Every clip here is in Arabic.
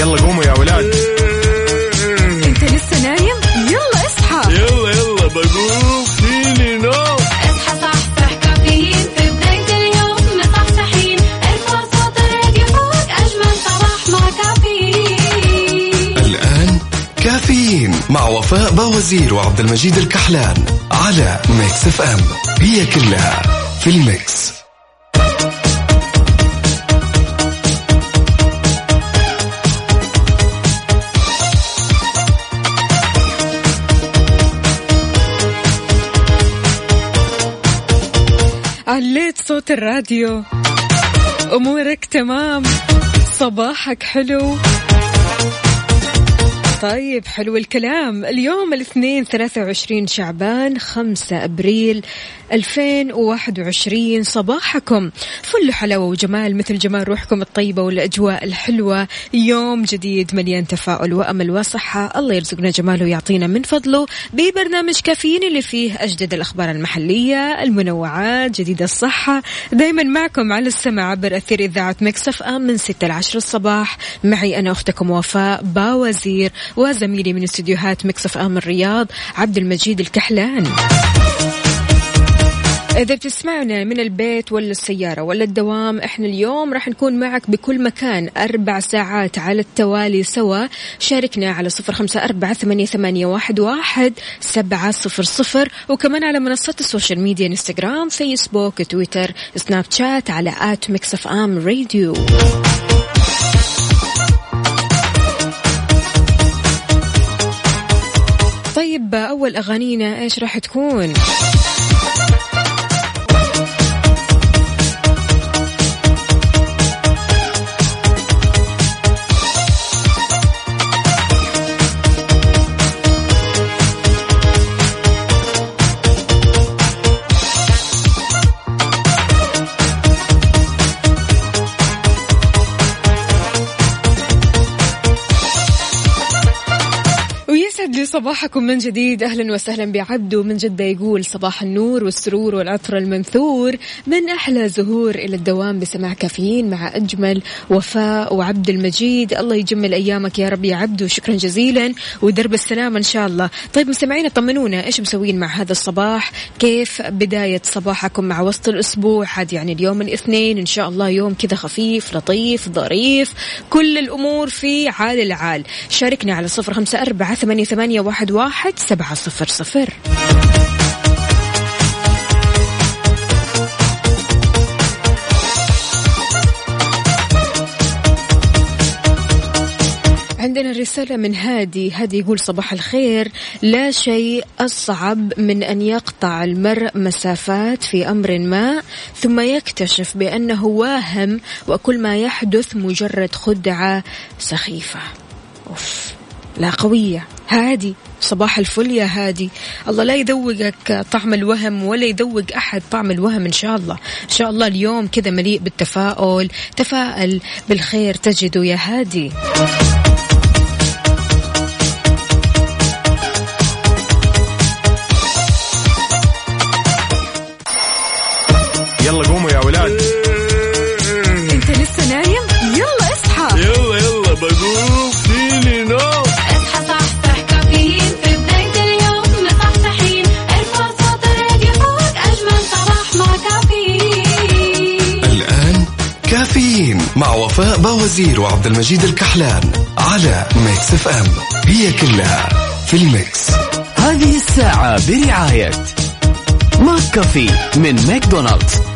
يلا قوموا يا ولاد. انت لسه نايم؟ يلا اصحى. يلا يلا بقوم. فيني نو اصحى صحصح كافيين. في بداية اليوم مصحصحين ارفع صوت الراديو فوق أجمل صباح مع كافيين. الآن كافيين مع وفاء باوزير وعبد المجيد الكحلان على Mix FM. هي كلها في ال mix. الراديو. أمورك تمام. صباحك حلو. طيب حلو الكلام. اليوم الاثنين 23 شعبان 5 أبريل 2021 صباحكم. فل حلاوه وجمال مثل جمال روحكم الطيبة والأجواء الحلوة. يوم جديد مليان تفاؤل وأمل وصحة. الله يرزقنا جماله ويعطينا من فضله. ببرنامج كافيين اللي فيه أجدد الأخبار المحلية المنوعات جديد الصحة. دائما معكم على السمع عبر أثير إذاعة Mix FM من 6 ل 10 الصباح. معي أنا أختكم وفاء باوزير. وزميلي من استديوهات Mix FM الرياض عبد المجيد الكحلان. إذا بتسمعنا من البيت ولا السيارة ولا الدوام إحنا اليوم راح نكون معك بكل مكان أربع ساعات على التوالي سوا. شاركنا على صفر خمسة أربعة ثمانية, واحد, سبعة صفر صفر. وكمان على منصات ال social media إنستغرام فيسبوك تويتر سناب شات على at Mix FM Radio. طيب أول أغانينا إيش راح تكون؟ صباحكم من جديد. أهلا وسهلا بعبدو من جدة يقول صباح النور والسرور والعطر المنثور. من أحلى زهور إلى الدوام بسماع كافيين مع أجمل وفاء وعبد المجيد. الله يجمل أيامك يا رب يا عبدو شكرا جزيلا ودرب السلامة إن شاء الله. طيب مستمعينا طمنونا إيش مسوين مع هذا الصباح؟ كيف بداية صباحكم مع وسط الأسبوع؟ عاد يعني اليوم الاثنين. إن شاء الله يوم كذا خفيف لطيف ظريف. كل الأمور في عال العال. شاركنا على صفر خمسة أربعة ثمانية, ثمانية واحد, واحد سبعة صفر صفر. عندنا رسالة من هادي. هادي يقول صباح الخير. لا شيء أصعب من أن يقطع المرء مسافات في أمر ما ثم يكتشف بأنه واهم وكل ما يحدث مجرد خدعة سخيفة. أوف لا قوية. هادي صباح الفل يا هادي. الله لا يذوقك طعم الوهم ولا يذوق أحد طعم الوهم إن شاء الله. إن شاء الله اليوم كذا مليء بالتفاؤل تفائل بالخير تجده يا هادي. وفاء باوزير وعبد المجيد الكحلان على Mix FM. هي كلها في ال mix. هذه الساعة برعاية McCafé من ماكدونالدز.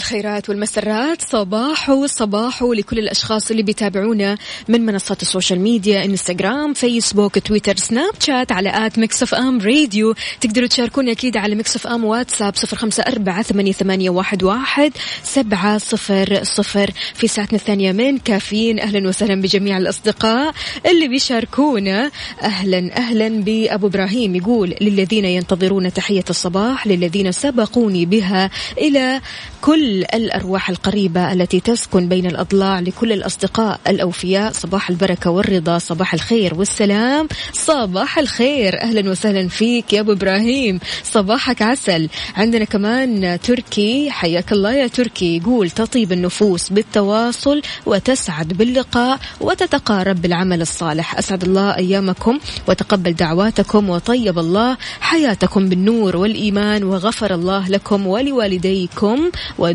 الخيرات والمسرات. صباحو صباحو لكل الأشخاص اللي بيتابعونا من منصات ال social media إنستغرام فيسبوك تويتر سناب شات على at Mix FM Radio. تقدروا تشاركوني أكيد على Mix FM واتساب صفر خمسة أربعة ثمانية, واحد سبعة صفر صفر. في ساعتنا الثانية من كافيين. أهلا وسهلا بجميع الأصدقاء اللي بيشاركونا. أهلا أهلا بأبو إبراهيم يقول للذين ينتظرون تحية الصباح للذين سبقوني بها إلى كل الأرواح القريبة التي تسكن بين الأضلاع لكل الأصدقاء الأوفياء صباح البركة والرضا صباح الخير والسلام. صباح الخير أهلا وسهلا فيك يا أبو إبراهيم. صباحك عسل. عندنا كمان تركي حياك الله يا تركي. يقول تطيب النفوس بالتواصل وتسعد باللقاء وتتقارب بالعمل الصالح. أسعد الله أيامكم وتقبل دعواتكم وطيب الله حياتكم بالنور والإيمان وغفر الله لكم ولوالديكم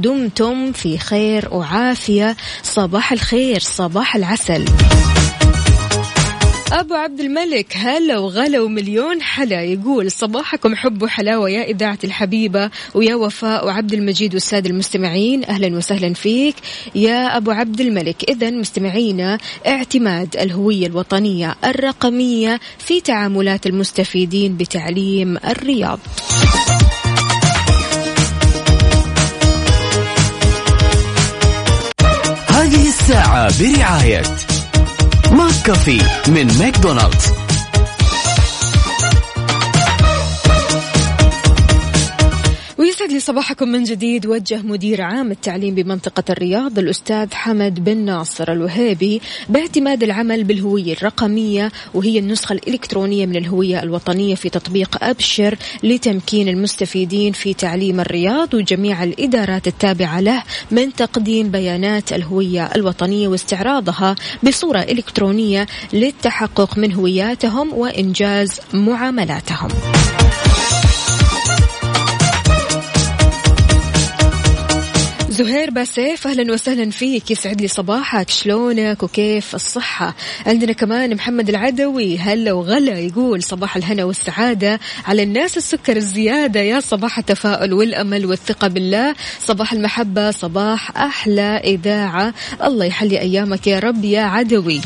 ودمتم في خير وعافية. صباح الخير صباح العسل. أبو عبد الملك هلا وغلا ومليون حلا. يقول صباحكم حب وحلاوة يا إذاعة الحبيبة ويا وفاء وعبد المجيد والسادة المستمعين. أهلا وسهلا فيك. يا أبو عبد الملك إذا مستمعينا اعتماد الهوية الوطنية الرقمية في تعاملات المستفيدين بتعليم الرياض. برعاية McCafé من ماكدونالدز. ويسعد لي صباحكم من جديد وجه مدير عام التعليم بمنطقة الرياض الأستاذ حمد بن ناصر الوهيبي باعتماد العمل بالهوية الرقمية وهي النسخة الإلكترونية من الهوية الوطنية في تطبيق أبشر لتمكين المستفيدين في تعليم الرياض وجميع الإدارات التابعة له من تقديم بيانات الهوية الوطنية واستعراضها بصورة إلكترونية للتحقق من هوياتهم وإنجاز معاملاتهم. زهير باسيف أهلا وسهلا فيك. يسعد لي صباحك. شلونك وكيف الصحة؟ عندنا كمان محمد العدوي. هلا وغلا يقول صباح الهنا والسعادة على الناس السكر الزيادة. يا صباح التفاؤل والأمل والثقة بالله. صباح المحبة صباح أحلى إذاعة. الله يحلي أيامك يا رب يا عدوي.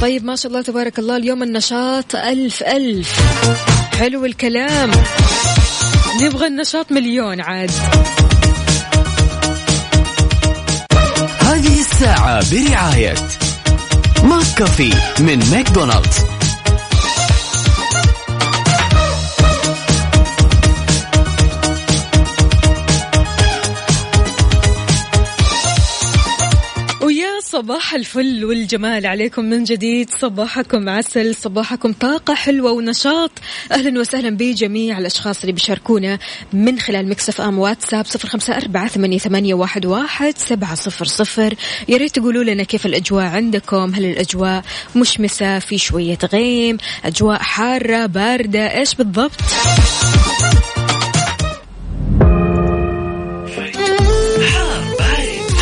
طيب ما شاء الله تبارك الله. اليوم النشاط ألف ألف. حلو الكلام. نبغى النشاط مليون عاد. هذه الساعة برعاية McCafé من ماكدونالدز. صباح الفل والجمال عليكم من جديد. صباحكم عسل صباحكم طاقة حلوة ونشاط. أهلا وسهلا بجميع الأشخاص اللي بيشاركونا من خلال مكسف أم واتساب صفر خمسة أربعة ثمانية, واحد, واحد سبعة صفر صفر. يا ريت تقولوا لنا كيف الأجواء عندكم. هل الأجواء مشمسة؟ في شوية غيم؟ أجواء حارة باردة؟ إيش بالضبط؟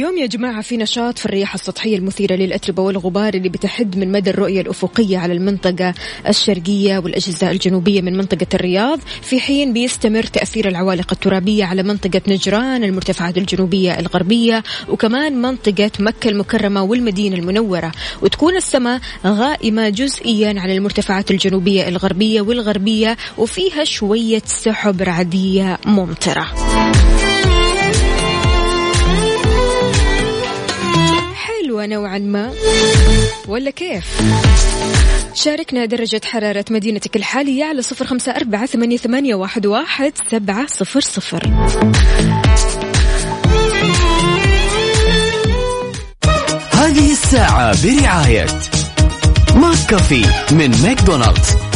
اليوم يا جماعة في نشاط في الرياح السطحية المثيرة للأتربة والغبار اللي بتحد من مدى الرؤية الأفقية على المنطقة الشرقية والأجزاء الجنوبية من منطقة الرياض. في حين بيستمر تأثير العوالق الترابية على منطقة نجران المرتفعات الجنوبية الغربية وكمان منطقة مكة المكرمة والمدينة المنورة. وتكون السماء غائمة جزئيا على المرتفعات الجنوبية الغربية والغربية وفيها شوية سحب رعدية ممطرة. حلوة نوعا ما. ولا كيف؟ شاركنا درجة حرارة مدينتك الحالية على صفر خمسة أربعة ثمانية, واحد سبعة صفر صفر. هذه الساعة برعاية McCafé من ماكدونالدز.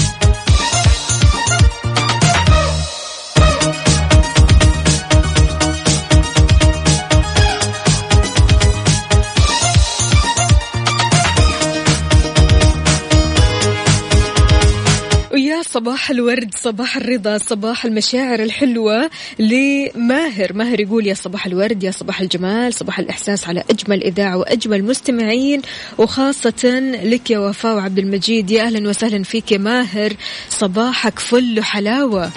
صباح الورد صباح الرضا صباح المشاعر الحلوة لماهر. ماهر يقول يا صباح الورد يا صباح الجمال صباح الإحساس على أجمل إذاعة وأجمل مستمعين. وخاصة لك يا وفاء وعبد المجيد يا أهلا وسهلا فيك يا ماهر. صباحك فل وحلاوة.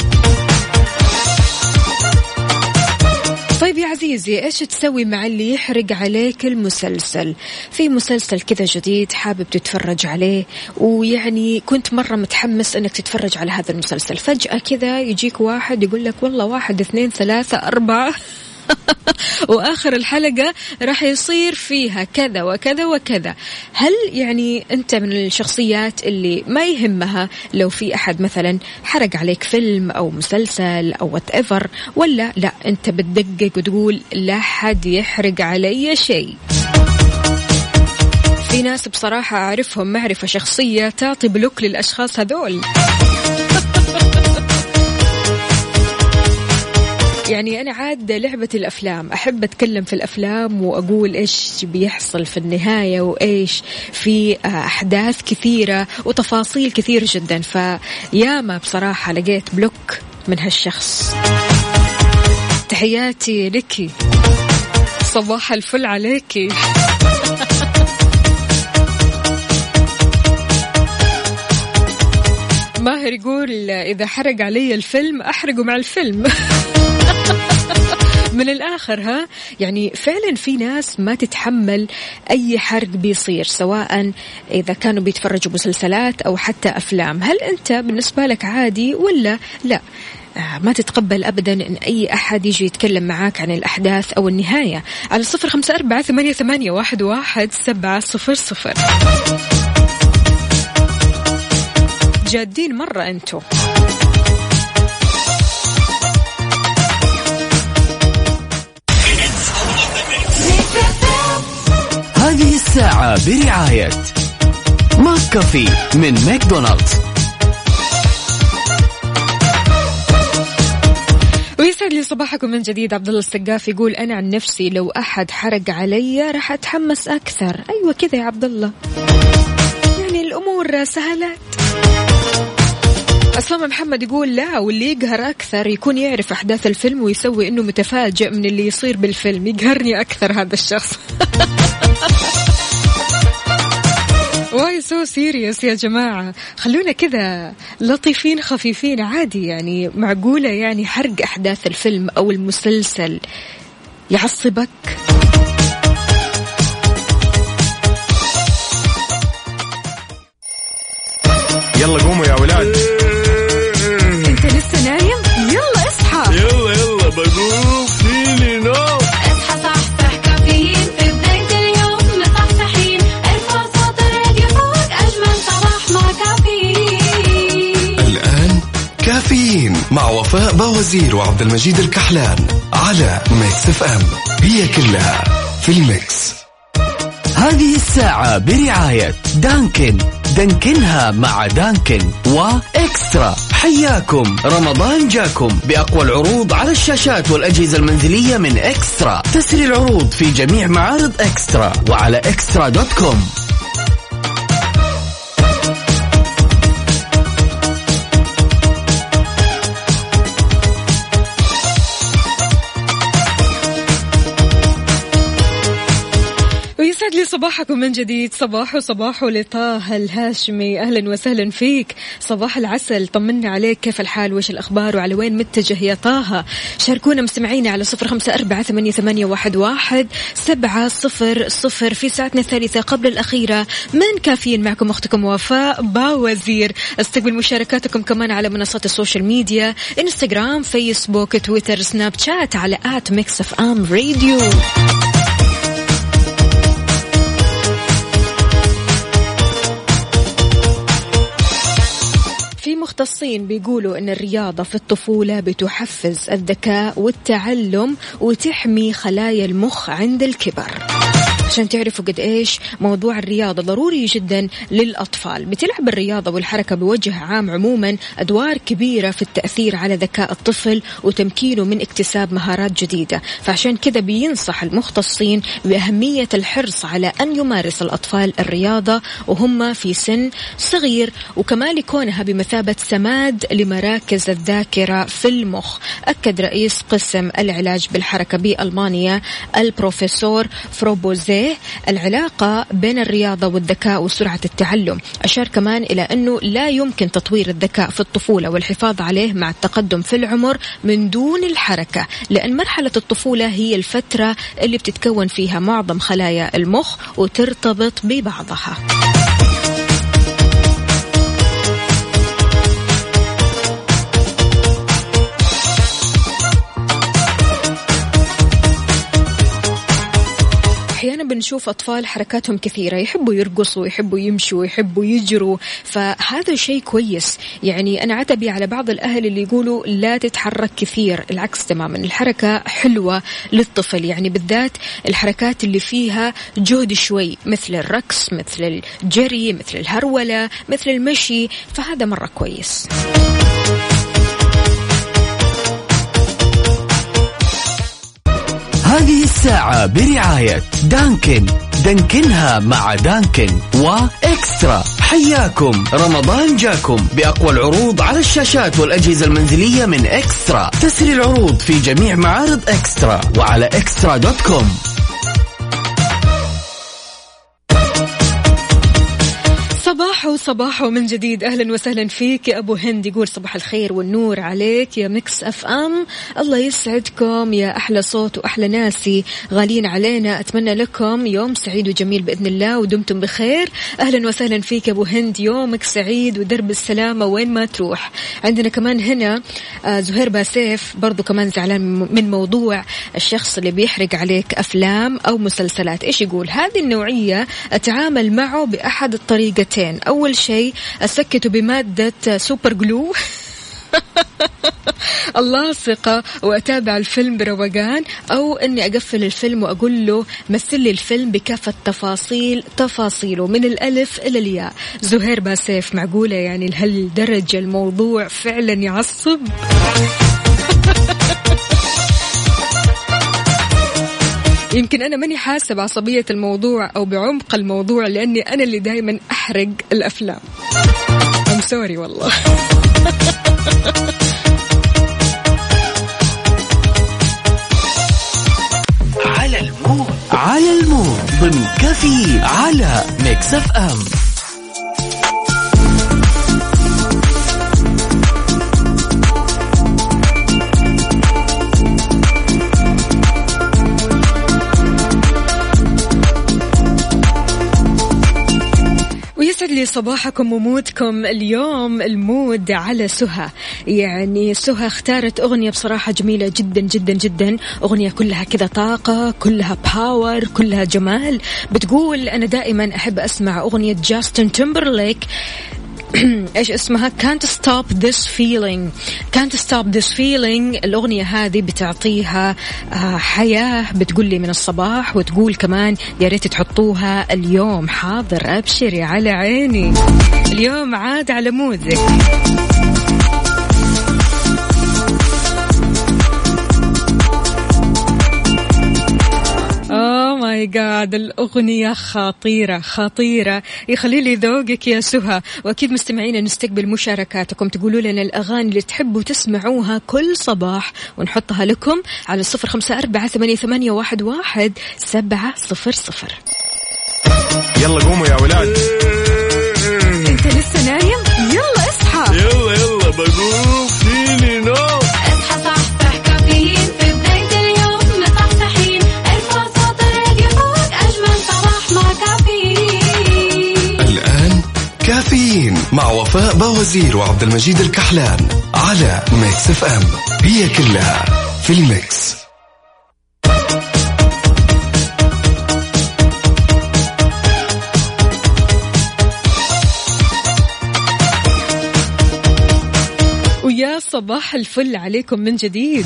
طيب يا عزيزي إيش تسوي مع اللي يحرق عليك المسلسل؟ في مسلسل كذا جديد حابب تتفرج عليه ويعني كنت مرة متحمس إنك تتفرج على هذا المسلسل. فجأة كذا يجيك واحد يقول لك والله واحد اثنين ثلاثة أربعة. واخر الحلقة راح يصير فيها كذا وكذا وكذا. هل يعني أنت من الشخصيات اللي ما يهمها لو في أحد مثلا حرق عليك فيلم أو مسلسل أو whatever ولا لا أنت بتدقق وتقول لا حد يحرق علي شيء؟ في ناس بصراحة أعرفهم معرفة شخصية تعطي block للأشخاص هذول. يعني أنا عاد لعبة الأفلام أحب أتكلم في الأفلام وأقول إيش بيحصل في النهاية وإيش في آه، أحداث كثيرة وتفاصيل كثيرة جدا. فياما بصراحة لقيت بلوك من هالشخص. تحياتي لك. صباح الفل عليكي ماهر يقول إذا حرق علي الفيلم أحرقه مع الفيلم. من الآخر ها؟ يعني فعلا في ناس ما تتحمل أي حرق بيصير سواء إذا كانوا بيتفرجوا مسلسلات أو حتى أفلام. هل أنت بالنسبة لك عادي ولا لا؟ آه، ما تتقبل أبدا أن أي أحد يجي يتكلم معاك عن الأحداث أو النهاية. على صفر خمسة أربعة ثمانية, ثمانية واحد, واحد سبعة صفر صفر. جادين مرة أنتم هذه الساعة برعاية McCafé من ماكدونالدز. ويسعد لي صباحكم من جديد. عبد الله السقاف يقول أنا عن نفسي لو أحد حرق علي راح أتحمس أكثر. أيوه كذا يا عبد الله. يعني الأمور سهلات. أسامة محمد يقول لا واللي يقهر أكثر يكون يعرف أحداث الفيلم ويسوي إنه متفاجئ من اللي يصير بالفيلم. يقهرني أكثر هذا الشخص. why so serious يا جماعة؟ خلونا كذا لطيفين خفيفين عادي يعني معقولة يعني حرق أحداث الفيلم أو المسلسل يعصبك؟ يلا قوموا يا ولاد. وفاء بوازير وعبد المجيد الكحلان على Mix FM. هي كلها في ال mix. هذه الساعة برعاية دانكن. دانكنها مع دانكن وإكسترا. حياكم. رمضان جاكم بأقوى العروض على الشاشات والأجهزة المنزلية من إكسترا. تسري العروض في جميع معارض إكسترا وعلى إكسترا دوت كوم. ويسعد لي صباحكم من جديد. صباح صباح لطه الهاشمي. أهلا وسهلا فيك. صباح العسل. طمنا عليك. كيف الحال؟ وش الأخبار؟ وعلى وين متجه يا طه؟ شاركونا مستمعينا على صفر خمسة أربعة ثمانية, ثمانية واحد, واحد سبعة صفر صفر في ساعتنا الثالثة قبل الأخيرة. من كافيين معكم أختكم وفاء باوزير. استقبل مشاركاتكم كمان على منصات ال social media. إنستغرام فيسبوك تويتر Snapchat على at Mix FM Radio. في مختصين بيقولوا إن الرياضة في الطفولة بتحفز الذكاء والتعلم وتحمي خلايا المخ عند الكبر. عشان تعرفوا قد إيش موضوع الرياضة ضروري جدا للأطفال. بتلعب الرياضة والحركة بوجه عام عموما أدوار كبيرة في التأثير على ذكاء الطفل وتمكينه من اكتساب مهارات جديدة. فعشان كذا بينصح المختصين بأهمية الحرص على أن يمارس الأطفال الرياضة وهم في سن صغير وكمان لكونها بمثابة سماد لمراكز الذاكرة في المخ. أكد رئيس قسم العلاج بالحركة بألمانيا البروفيسور فروبوزيه العلاقة بين الرياضة والذكاء وسرعة التعلم. أشار كمان إلى أنه لا يمكن تطوير الذكاء في الطفولة والحفاظ عليه مع التقدم في العمر من دون الحركة لأن مرحلة الطفولة هي الفترة اللي بتتكون فيها معظم خلايا المخ وترتبط ببعضها. نشوف أطفال حركاتهم كثيرة يحبوا يرقصوا يحبوا يمشوا يحبوا يجروا. فهذا شيء كويس. يعني أنا عتبي على بعض الأهل اللي يقولوا لا تتحرك كثير. العكس تماما الحركة حلوة للطفل. يعني بالذات الحركات اللي فيها جهد شوي مثل الرقص مثل الجري مثل الهرولة مثل المشي. فهذا مرة كويس. هذه الساعة برعاية Dunkin'. دانكنها مع Dunkin' و eXtra. حياكم. رمضان جاكم. بأقوى العروض على الشاشات والأجهزة المنزلية من eXtra. تسري العروض في جميع معارض eXtra وعلى eXtra dot com. صباح صباح من جديد. أهلا وسهلا فيك. يا أبو هند يقول صباح الخير والنور عليك. يا Mix FM الله يسعدكم. يا أحلى صوت وأحلى ناس غاليين علينا. أتمنى لكم يوم سعيد وجميل بإذن الله ودمتم بخير. أهلا وسهلا فيك يا أبو هند. يومك سعيد ودرب السلامة وين ما تروح. عندنا كمان هنا آه، زهير باسيف برضو كمان زعلان من موضوع الشخص اللي بيحرق عليك أفلام أو مسلسلات. إيش يقول؟ هذه النوعية أتعامل معه بأحد الطريقتين. أول شيء اسكته بمادة super glue. اللاصقة وأتابع الفيلم بروقان أو أني أقفل الفيلم وأقول له مثل لي الفيلم بكافة تفاصيل تفاصيله من الألف إلى الياء. زهير باسيف معقولة يعني لهالدرجة الموضوع فعلا يعصب؟ يمكن أنا ماني حاسة بعصبية الموضوع أو بعمق الموضوع لأني أنا اللي دايما أحرق الأفلام. I'm sorry والله. على المود. على المود. ضمن كفي على ميكس أف أم. لي صباحكم و mood كم. اليوم ال mood على سهى. يعني سهى اختارت أغنية بصراحة جميلة جدا جدا جدا. أغنية كلها كذا طاقة كلها power كلها جمال. بتقول أنا دائما أحب أسمع أغنية جاستن تيمبرليك إيش اسمها؟ Can't stop this feeling. Can't stop this feeling. الأغنية هذه بتعطيها آه، حياة بتقول لي من الصباح وتقول كمان يا ريت تحطوها اليوم. حاضر أبشري على عيني. اليوم عاد على مودك. ماي جاد الأغنية خطيرة خطيرة. يخلي لي ذوقك يا سهى. وأكيد مستمعينا نستقبل مشاركاتكم. تقولوا لنا الأغاني اللي تحبوا تسمعوها كل صباح. ونحطها لكم على الصفر خمسة أربعة ثمانية, ثمانية واحد, واحد سبعة صفر صفر. يلا قوموا يا ولاد. أنت لسه نايم؟ يلا اصحى. يلا يلا بقوم. كافيين مع وفاء بوازير وعبد المجيد الكحلان على Mix FM. هي كلها في ال mix. ويا صباح الفل عليكم من جديد.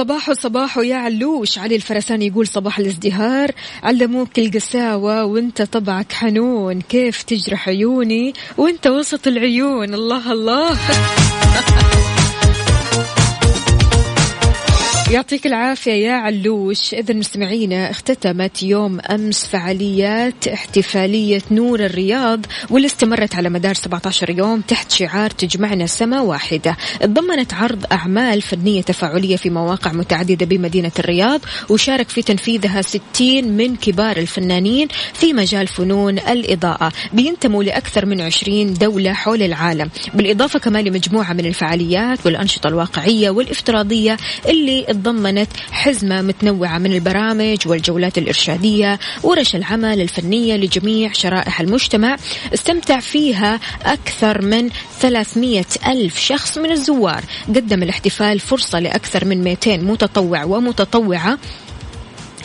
صباح صباح يا علوش. علي الفرساني يقول صباح الازدهار. علموك القساوة وانت طبعك حنون. كيف تجرح عيوني وانت وسط العيون؟ الله الله. يعطيك العافية يا علوش. إذا مستمعينا اختتمت يوم أمس فعاليات احتفالية نور الرياض واللي استمرت على مدار 17 يوم تحت شعار تجمعنا سما واحدة. تضمنت عرض أعمال فنية تفاعلية في مواقع متعددة بمدينة الرياض وشارك في تنفيذها 60 من كبار الفنانين في مجال فنون الإضاءة. بينتموا لأكثر من 20 دولة حول العالم. بالإضافة كمان لمجموعة من الفعاليات والأنشطة الواقعية والإفتراضية اللي تضمنت حزمة متنوعة من البرامج والجولات الإرشادية ورش العمل الفنية لجميع شرائح المجتمع. استمتع فيها أكثر من 300 ألف شخص من الزوار. قدم الاحتفال فرصة لأكثر من 200 متطوع ومتطوعة.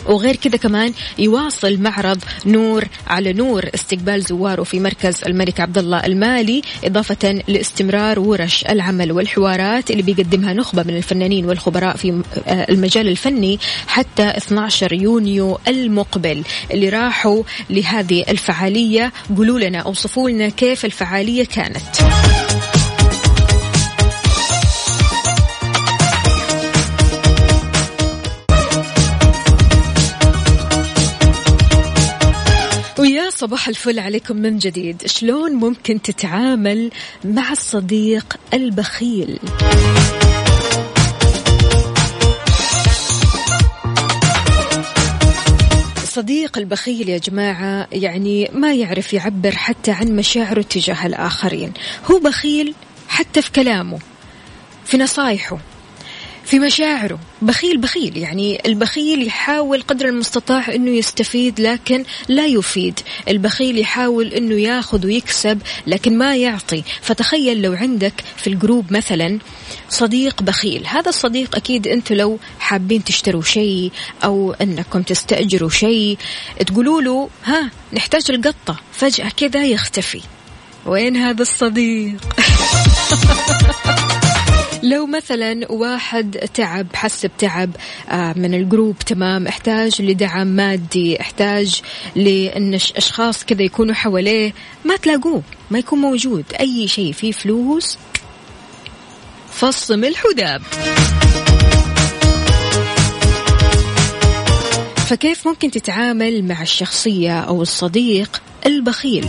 وغير كذا كمان يواصل معرض نور على نور استقبال زواره في مركز الملك عبد الله المالي إضافة لاستمرار ورش العمل والحوارات اللي بيقدمها نخبة من الفنانين والخبراء في آه، المجال الفني حتى 12 يونيو المقبل اللي راحوا لهذه الفعالية. قولوا لنا أوصفوا لنا كيف الفعالية كانت. ويا صباح الفل عليكم من جديد. شلون ممكن تتعامل مع الصديق البخيل؟ الصديق البخيل يا جماعة يعني ما يعرف يعبر حتى عن مشاعره تجاه الآخرين. هو بخيل حتى في كلامه في نصايحه. في مشاعره. بخيل بخيل يعني البخيل يحاول قدر المستطاع إنه يستفيد لكن لا يفيد. البخيل يحاول إنه ياخذ ويكسب لكن ما يعطي. فتخيل لو عندك في ال group مثلا صديق بخيل. هذا الصديق أكيد أنتم لو حابين تشتروا شيء أو أنكم تستأجروا شيء تقولوا له ها نحتاج القطة. فجأة كذا يختفي. وين هذا الصديق؟ لو مثلا واحد تعب حس بتعب آه، من ال group تمام احتاج لدعم مادي احتاج لأن أش- أشخاص كذا يكونوا حواليه ما تلاقوه ما يكون موجود. أي شيء فيه فلوس فص ملح وداب فكيف ممكن تتعامل مع الشخصية أو الصديق البخيل؟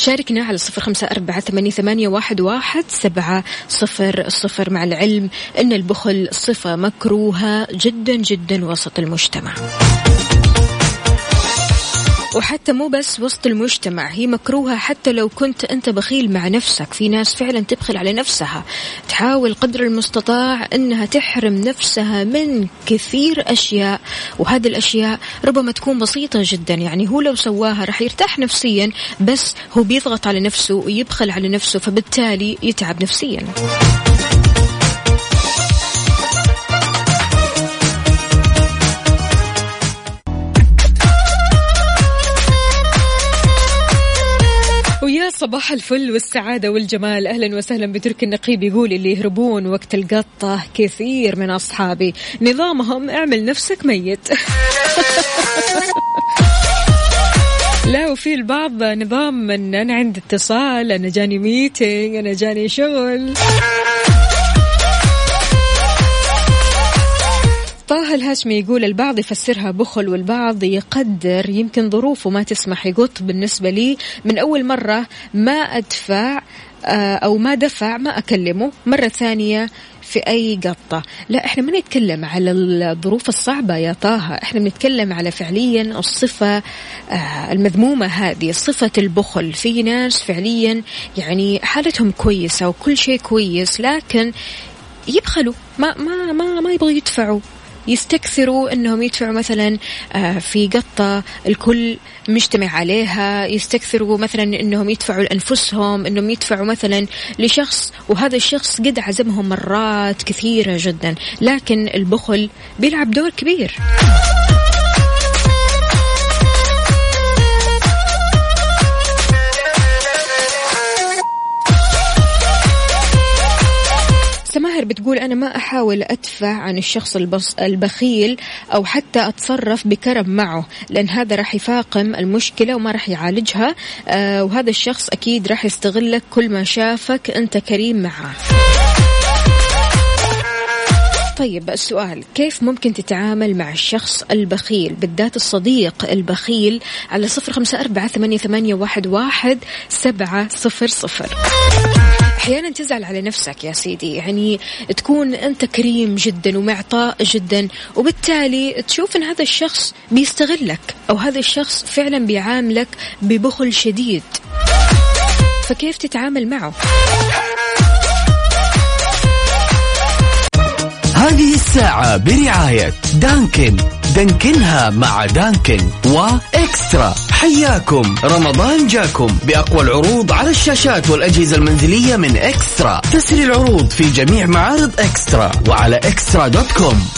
شاركنا على صفر خمسة أربعة ثمانية, واحد, واحد سبعة صفر صفر مع العلم أن البخل صفة مكروهة جدا جدا وسط المجتمع. وحتى مو بس وسط المجتمع هي مكروهة حتى لو كنت أنت بخيل مع نفسك. في ناس فعلا تبخل على نفسها تحاول قدر المستطاع أنها تحرم نفسها من كثير أشياء وهذه الأشياء ربما تكون بسيطة جدا. يعني هو لو سواها راح يرتاح نفسيا بس هو بيضغط على نفسه ويبخل على نفسه فبالتالي يتعب نفسيا. صباح الفل والسعادة والجمال. أهلا وسهلا بترك النقيب يقول اللي يهربون وقت القطة كثير من أصحابي. نظامهم اعمل نفسك ميت. لا وفي البعض نظام من أنا عندي اتصال أنا جاني ميتينج أنا جاني شغل. طه الهاشمي يقول البعض يفسرها بخل والبعض يقدر. يمكن ظروفه ما تسمح يقط بالنسبة لي من أول مرة ما أدفع آه، أو ما دفع ما أكلمه مرة ثانية في أي قطة. لا إحنا ما نتكلم على الظروف الصعبة يا طه. إحنا بنتكلم على فعليا الصفة آه، المذمومة هذه صفة البخل. في ناس فعليا يعني حالتهم كويسة وكل شيء كويس لكن يبخلوا ما ما ما ما يبغوا يدفعوا. يستكثروا إنهم يدفعوا مثلا آه، في قطة الكل مجتمع عليها يستكثروا مثلا إنهم يدفعوا لأنفسهم إنهم يدفعوا مثلا لشخص وهذا الشخص قد عزمهم مرات كثيرة جدا لكن البخل بيلعب دور كبير. بتقول أنا ما أحاول أدفع عن الشخص البخيل أو حتى أتصرف بكرم معه لأن هذا راح يفاقم المشكلة وما راح يعالجها آه وهذا الشخص أكيد راح يستغلك كل ما شافك أنت كريم معه. طيب السؤال كيف ممكن تتعامل مع الشخص البخيل؟ بالذات الصديق البخيل على صفر خمسة أربعة ثمانية, واحد سبعة صفر صفر. أحيانا تزعل على نفسك يا سيدي. يعني تكون أنت كريم جدا ومعطاء جدا وبالتالي تشوف إن هذا الشخص بيستغلك أو هذا الشخص فعلا بيعاملك ببخل شديد. فكيف تتعامل معه؟ هذه الساعة برعاية دانكن. دانكنها مع دانكن وإكسترا. حياكم. رمضان جاكم بأقوى العروض على الشاشات والأجهزة المنزلية من إكسترا. تسري العروض في جميع معارض إكسترا وعلى إكسترا دوت كوم.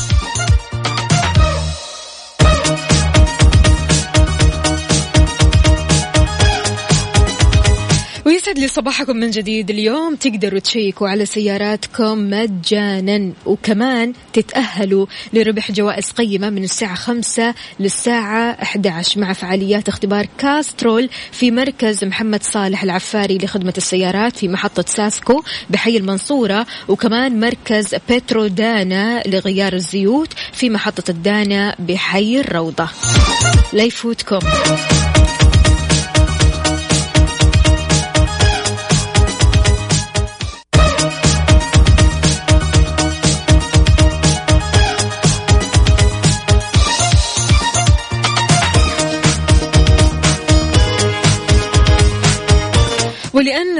يسعد لي صباحكم من جديد. اليوم تقدروا تشيكوا على سياراتكم مجانا وكمان تتأهلوا لربح جوائز قيمة من الساعة 5 للساعة 11 مع فعاليات اختبار Castrol في مركز محمد صالح العفاري لخدمة السيارات في محطة ساسكو بحي المنصورة وكمان مركز بترو دانا لغيار الزيوت في محطة الدانا بحي الروضة. لا يفوتكم.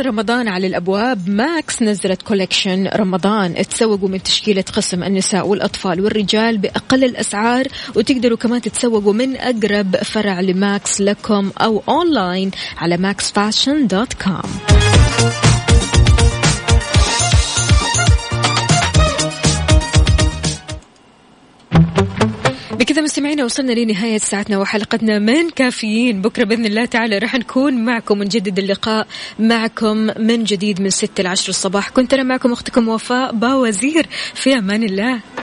ولأن رمضان على الأبواب. Max نزلت collection رمضان. تسوقوا من تشكيلة قسم النساء والأطفال والرجال بأقل الأسعار وتقدروا كمان تتسوقوا من أقرب فرع ل Max لكم أو أونلاين على Max Fashion بكذا مستمعينا وصلنا لنهاية ساعتنا وحلقتنا من كافيين. بكرة بإذن الله تعالى راح نكون معكم ونجدد اللقاء معكم من جديد من ستة لعشر الصباح. كنت أنا معكم أختكم وفاء باوزير. في أمان الله.